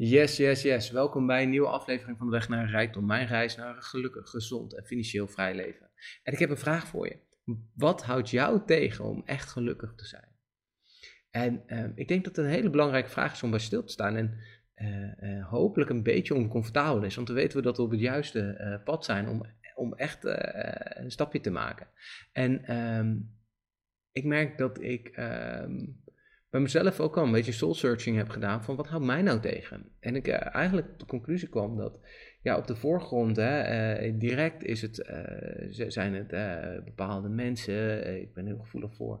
Yes, yes, yes. Welkom bij een nieuwe aflevering van de Weg naar Rijkdom. Mijn reis naar een gelukkig, gezond en financieel vrij leven. En ik heb een vraag voor je. Wat houdt jou tegen om echt gelukkig te zijn? En ehm, ik denk dat het een hele belangrijke vraag is om bij stil te staan. En uh, uh, hopelijk een beetje oncomfortabel is. Want dan weten we dat we op het juiste uh, pad zijn om, om echt een stapje te maken. En um, ik merk dat ik um, bij mezelf ook al een beetje soul searching heb gedaan van wat houdt mij nou tegen? En ik eigenlijk tot de conclusie kwam dat ja, op de voorgrond, hè, direct is het, zijn het bepaalde mensen. ik ben heel gevoelig voor,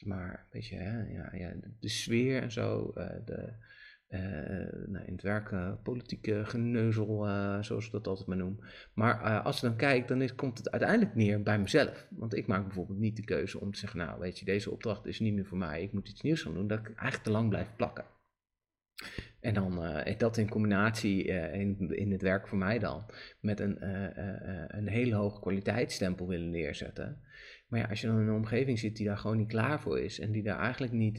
maar een beetje hè, ja, ja, de, de sfeer en zo, de uh, nou, in het werk uh, politieke geneuzel, uh, zoals ik dat altijd maar noem. Maar als je dan kijkt, dan komt het uiteindelijk neer bij mezelf. Want ik maak bijvoorbeeld niet de keuze om te zeggen, nou weet je, deze opdracht is niet meer voor mij, ik moet iets nieuws gaan doen, dat ik eigenlijk te lang blijf plakken. En dan dat in combinatie in, in het werk voor mij dan, met een, een hele hoge kwaliteitsstempel willen neerzetten. Maar ja, als je dan in een omgeving zit die daar gewoon niet klaar voor is en die daar eigenlijk niet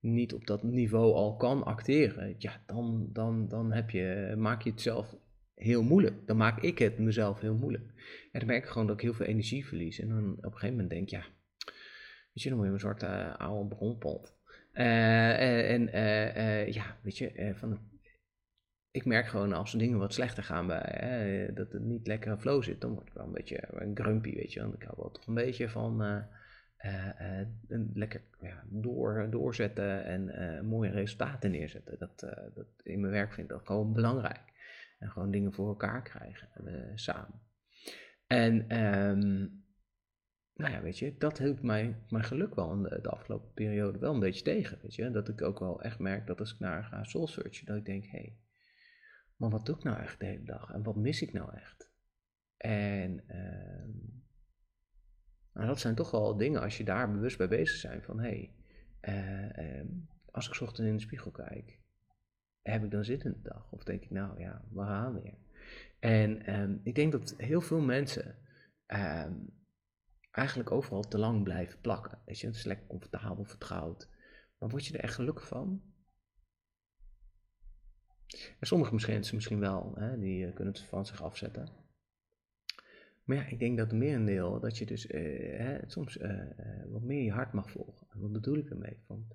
niet op dat niveau al kan acteren, ja, dan, dan, dan heb je, maak je het zelf heel moeilijk. Dan maak ik het mezelf heel moeilijk. En dan merk ik gewoon dat ik heel veel energie verlies. En dan op een gegeven moment denk ik, ja, weet je, dan moet je een soort oude bronpot. Uh, en uh, ja, weet je, van ik merk gewoon als dingen wat slechter gaan bij, dat het niet lekker flow zit, dan word ik wel een beetje grumpy, weet je. Want ik hou wel toch een beetje van een lekker ja, door, doorzetten en uh, mooie resultaten neerzetten. Dat, dat, in mijn werk vind ik dat gewoon belangrijk. En gewoon dingen voor elkaar krijgen samen. En um, nou ja, weet je, dat hielp mij, mijn geluk wel in de, de, afgelopen periode wel een beetje tegen. Weet je? Dat ik ook wel echt merk dat als ik naar ga soul searchen, dat ik denk, hé, hey, maar wat doe ik nou echt de hele dag? En wat mis ik nou echt? En... Um, nou, dat zijn toch wel dingen als je daar bewust bij bezig bent van hé, hey, uh, als ik ochtend in de spiegel kijk, heb ik dan zin in de dag? Of denk ik nou ja, we gaan weer. En um, ik denk dat heel veel mensen um, eigenlijk overal te lang blijven plakken. Weet je, het is lekker comfortabel, vertrouwd. Maar word je er echt gelukkig van? En sommige mensen misschien wel, hè, die uh, kunnen het van zich afzetten. Maar ja, ik denk dat merendeel, dat je dus uh, hè, soms uh, wat meer je hart mag volgen. Wat bedoel ik ermee? Van,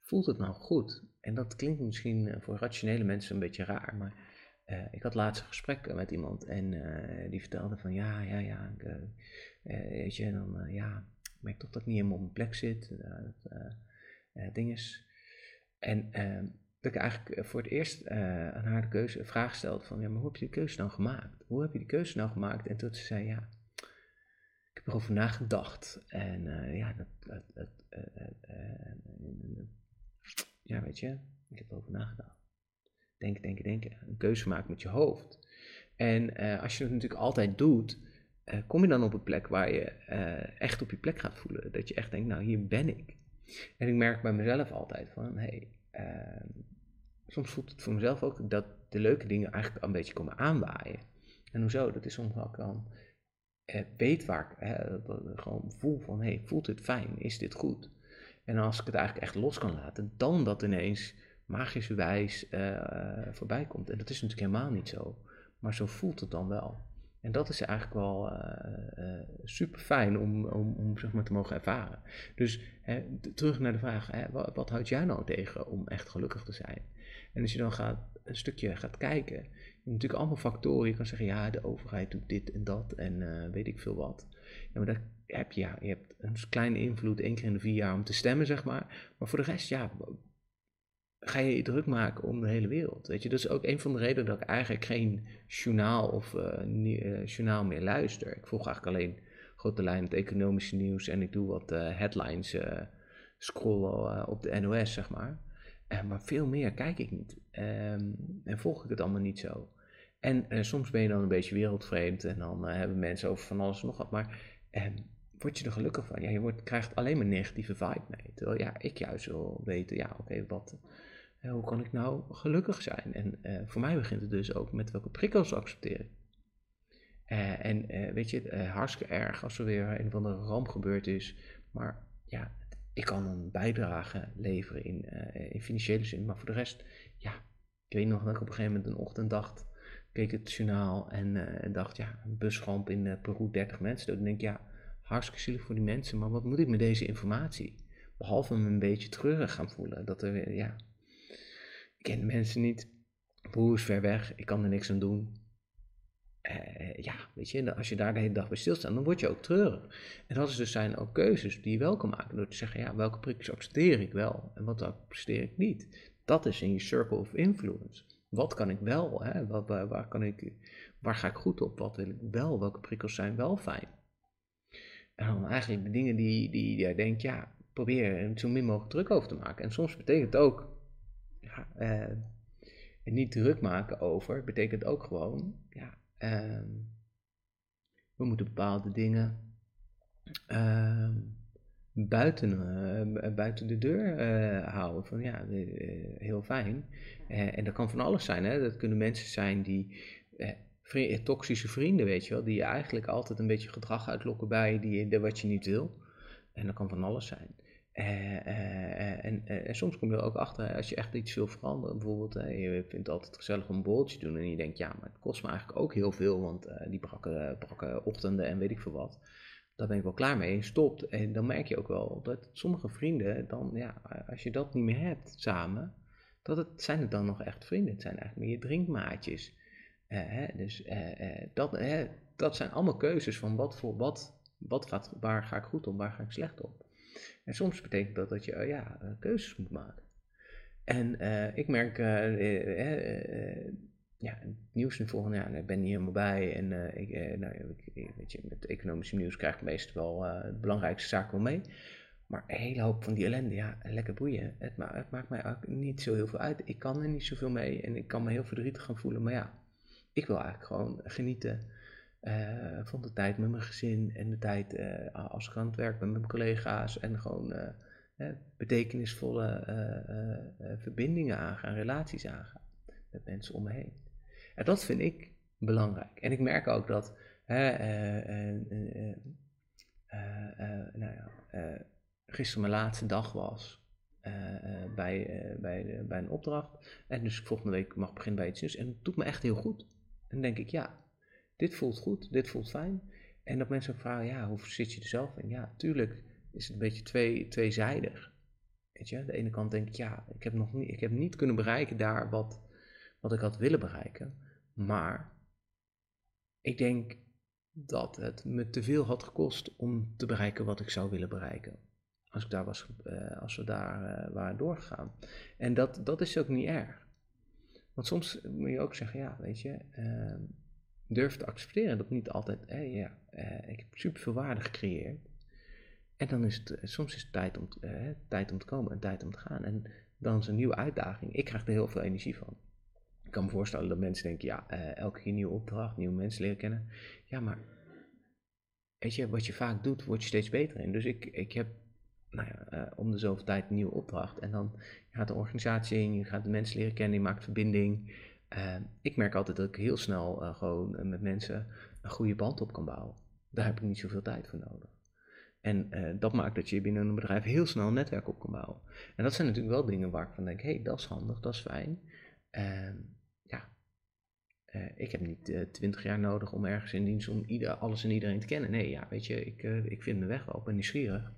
voelt het nou goed? En dat klinkt misschien voor rationele mensen een beetje raar, maar ik had laatst een gesprek met iemand en die vertelde van ja, ja, ja, ik, weet je, dan ja, ik toch dat ik niet helemaal op mijn plek zit. dat ding is. En ehm, dat ik eigenlijk eh, voor het eerst uh, aan haar de keuze, vraag stelde van, ja, maar hoe heb je die keuze nou gemaakt? Hoe heb je die keuze nou gemaakt? En toen ze zei, ja, ik heb erover nagedacht. En uh, ja, dat, dat, ja, weet je, ik heb erover nagedacht. Denken, denken, denken. Een keuze maken met je hoofd. En als je het natuurlijk altijd doet, kom je dan op een plek waar je echt op je plek gaat voelen. Dat je echt denkt, nou, hier ben ik. En ik merk bij mezelf altijd van, hé, hey, soms voelt het voor mezelf ook dat de leuke dingen eigenlijk een beetje komen aanwaaien. En hoezo? Dat is soms ook dan eh, weet waar ik gewoon voel van, hey, voelt het fijn? Is dit goed? En als ik het eigenlijk echt los kan laten, dan dat ineens magischerwijs uh, voorbij komt. En dat is natuurlijk helemaal niet zo. Maar zo voelt het dan wel. En dat is eigenlijk wel uh, super fijn om, om, om zeg maar, te mogen ervaren. Dus terug naar de vraag, wat, wat houdt jij nou tegen om echt gelukkig te zijn? En als je dan gaat, een stukje gaat kijken, je hebt natuurlijk allemaal factoren. Je kan zeggen, ja, de overheid doet dit en dat en uh, weet ik veel wat. Ja, maar dat heb je, ja, je hebt een kleine invloed één keer in de vier jaar om te stemmen, zeg maar. Maar voor de rest, ja, ga je je druk maken om de hele wereld. Weet je, dat is ook een van de redenen dat ik eigenlijk geen journaal of uh, journaal meer luister. Ik volg eigenlijk alleen grote lijnen het economische nieuws en ik doe wat headlines scrollen op de NOS, zeg maar. Uh, maar veel meer kijk ik niet. Um, en volg ik het allemaal niet zo. En uh, soms ben je dan een beetje wereldvreemd en dan uh, hebben mensen over van alles en nog wat. Maar ehm, word je er gelukkig van? Ja, je krijgt alleen maar negatieve vibe mee. Terwijl ja, ik juist wil weten, ja, oké, wat, hoe kan ik nou gelukkig zijn? En voor mij begint het dus ook met welke prikkels accepteer ik. en weet je, hartstikke erg als er weer een of andere ramp gebeurd is. Maar ja, ik kan een bijdrage leveren in, in financiële zin. Maar voor de rest, ja, ik weet nog dat ik op een gegeven moment een ochtend dacht, keek het journaal en dacht, ja, een busramp in Peru, 30 mensen. Dan denk ik, ja, hartstikke zielig voor die mensen, maar wat moet ik met deze informatie? Behalve me een beetje treurig gaan voelen. Dat er, ja, ik ken de mensen niet. Broer is ver weg, ik kan er niks aan doen. Ja, weet je, als je daar de hele dag bij stilstaat, dan word je ook treurig. En dat is dus zijn ook keuzes die je wel kan maken. Door te zeggen, ja, welke prikkels accepteer ik wel en wat accepteer ik niet. Dat is in je circle of influence. Wat kan ik wel? Hè? Wat, waar, waar, kan ik, waar ga ik goed op? Wat wil ik wel? Welke prikkels zijn wel fijn? En dan eigenlijk de dingen die, die jij denkt, ja, probeer er zo min mogelijk druk over te maken. En soms betekent het ook ja, uh, niet druk maken over, betekent ook gewoon, ja, uh, we moeten bepaalde dingen uh, buiten, uh, buiten de deur uh, houden. Van ja, heel fijn. en dat kan van alles zijn. Hè? Dat kunnen mensen zijn die toxische vrienden, weet je wel, die je eigenlijk altijd een beetje gedrag uitlokken bij die, wat je niet wil. En dat kan van alles zijn. Uh, en, soms kom je er ook achter, als je echt iets wil veranderen, bijvoorbeeld, je vindt het altijd gezellig om een bolletje doen en je denkt, ja, maar het kost me eigenlijk ook heel veel, want die brakke, ochtenden en weet ik veel wat, daar ben ik wel klaar mee, stopt. En dan merk je ook wel dat sommige vrienden, dan, ja, als je dat niet meer hebt samen, dat het, zijn het dan nog echt vrienden, het zijn eigenlijk meer je drinkmaatjes. Dus dat, dat zijn allemaal keuzes van wat voor wat, wat gaat, waar ga ik goed op, waar ga ik slecht op. En soms betekent dat dat je uh, ja, eh, keuzes moet maken. En uh, ik merk, ja, het nieuws nu volgende jaar, ik ben niet helemaal bij. En ik, nou, ik, weet je, met economische nieuws krijg ik meestal wel de belangrijkste zaken wel mee. Maar een hele hoop van die ellende, ja, lekker boeien. Het, het, maakt mij ook niet zo heel veel uit. Ik kan er niet zoveel mee en ik kan me heel verdrietig gaan voelen. Maar ja, ik wil eigenlijk gewoon genieten uh, van de tijd met mijn gezin en de tijd uh, als ik aan het werk ben met mijn collega's en gewoon uh, betekenisvolle verbindingen aangaan, relaties aangaan met mensen om me heen. En dat vind ik belangrijk. En ik merk ook dat nou ja, gisteren mijn laatste dag was. bij, bij, bij een opdracht. En dus volgende week mag ik beginnen bij iets nieuws. En het doet me echt heel goed. En dan denk ik, ja, dit voelt goed, dit voelt fijn. En dat mensen ook vragen, ja, hoe zit je er zelf in? Ja, tuurlijk is het een beetje twee, tweezijdig. Weet je, de ene kant denk ik, ja, ik heb nog niet, ik heb niet kunnen bereiken daar wat, wat ik had willen bereiken. Maar ik denk dat het me te veel had gekost om te bereiken wat ik zou willen bereiken. Als, ik daar was, uh, als we daar uh, waren doorgegaan. En dat, dat is ook niet erg. Want soms moet je ook zeggen, ja, weet je, uh, durf te accepteren dat niet altijd, hé, ja, uh, ik heb super veel waarde gecreëerd. En dan is het, uh, soms is het tijd om, uh, tijd om te komen en tijd om te gaan. En dan is een nieuwe uitdaging. Ik krijg er heel veel energie van. Ik kan me voorstellen dat mensen denken, ja, elke keer nieuwe opdracht, nieuwe mensen leren kennen. Ja, maar wat je vaak doet, word je steeds beter in. Dus ik, ik heb nou ja, om de zoveel tijd een nieuwe opdracht. En dan gaat de organisatie in, je gaat de mensen leren kennen, je maakt verbinding. Uh, ik merk altijd dat ik heel snel uh, gewoon uh, met mensen een goede band op kan bouwen. Daar heb ik niet zoveel tijd voor nodig. En dat maakt dat je binnen een bedrijf heel snel een netwerk op kan bouwen. En dat zijn natuurlijk wel dingen waar ik van denk, hé, hey, dat is handig, dat is fijn. Ehm, ja, ik heb niet twintig jaar nodig om ergens in dienst om ieder, alles en iedereen te kennen. Nee, ja, weet je, ik, ik vind mijn weg wel, ik ben nieuwsgierig.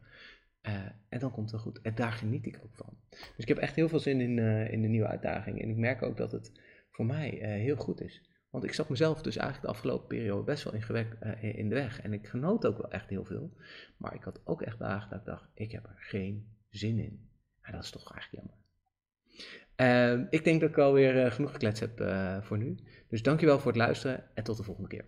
en dan komt het goed. En daar geniet ik ook van. Dus ik heb echt heel veel zin in, in de nieuwe uitdaging. En ik merk ook dat het voor mij uh, heel goed is. Want ik zat mezelf dus eigenlijk de afgelopen periode best wel in, uh, in de weg. En ik genoot ook wel echt heel veel. Maar ik had ook echt dagen dat ik dacht, ik heb er geen zin in. En dat is toch eigenlijk jammer. Uh, ik denk dat ik alweer uh, genoeg gekletst heb voor nu. Dus dankjewel voor het luisteren en tot de volgende keer.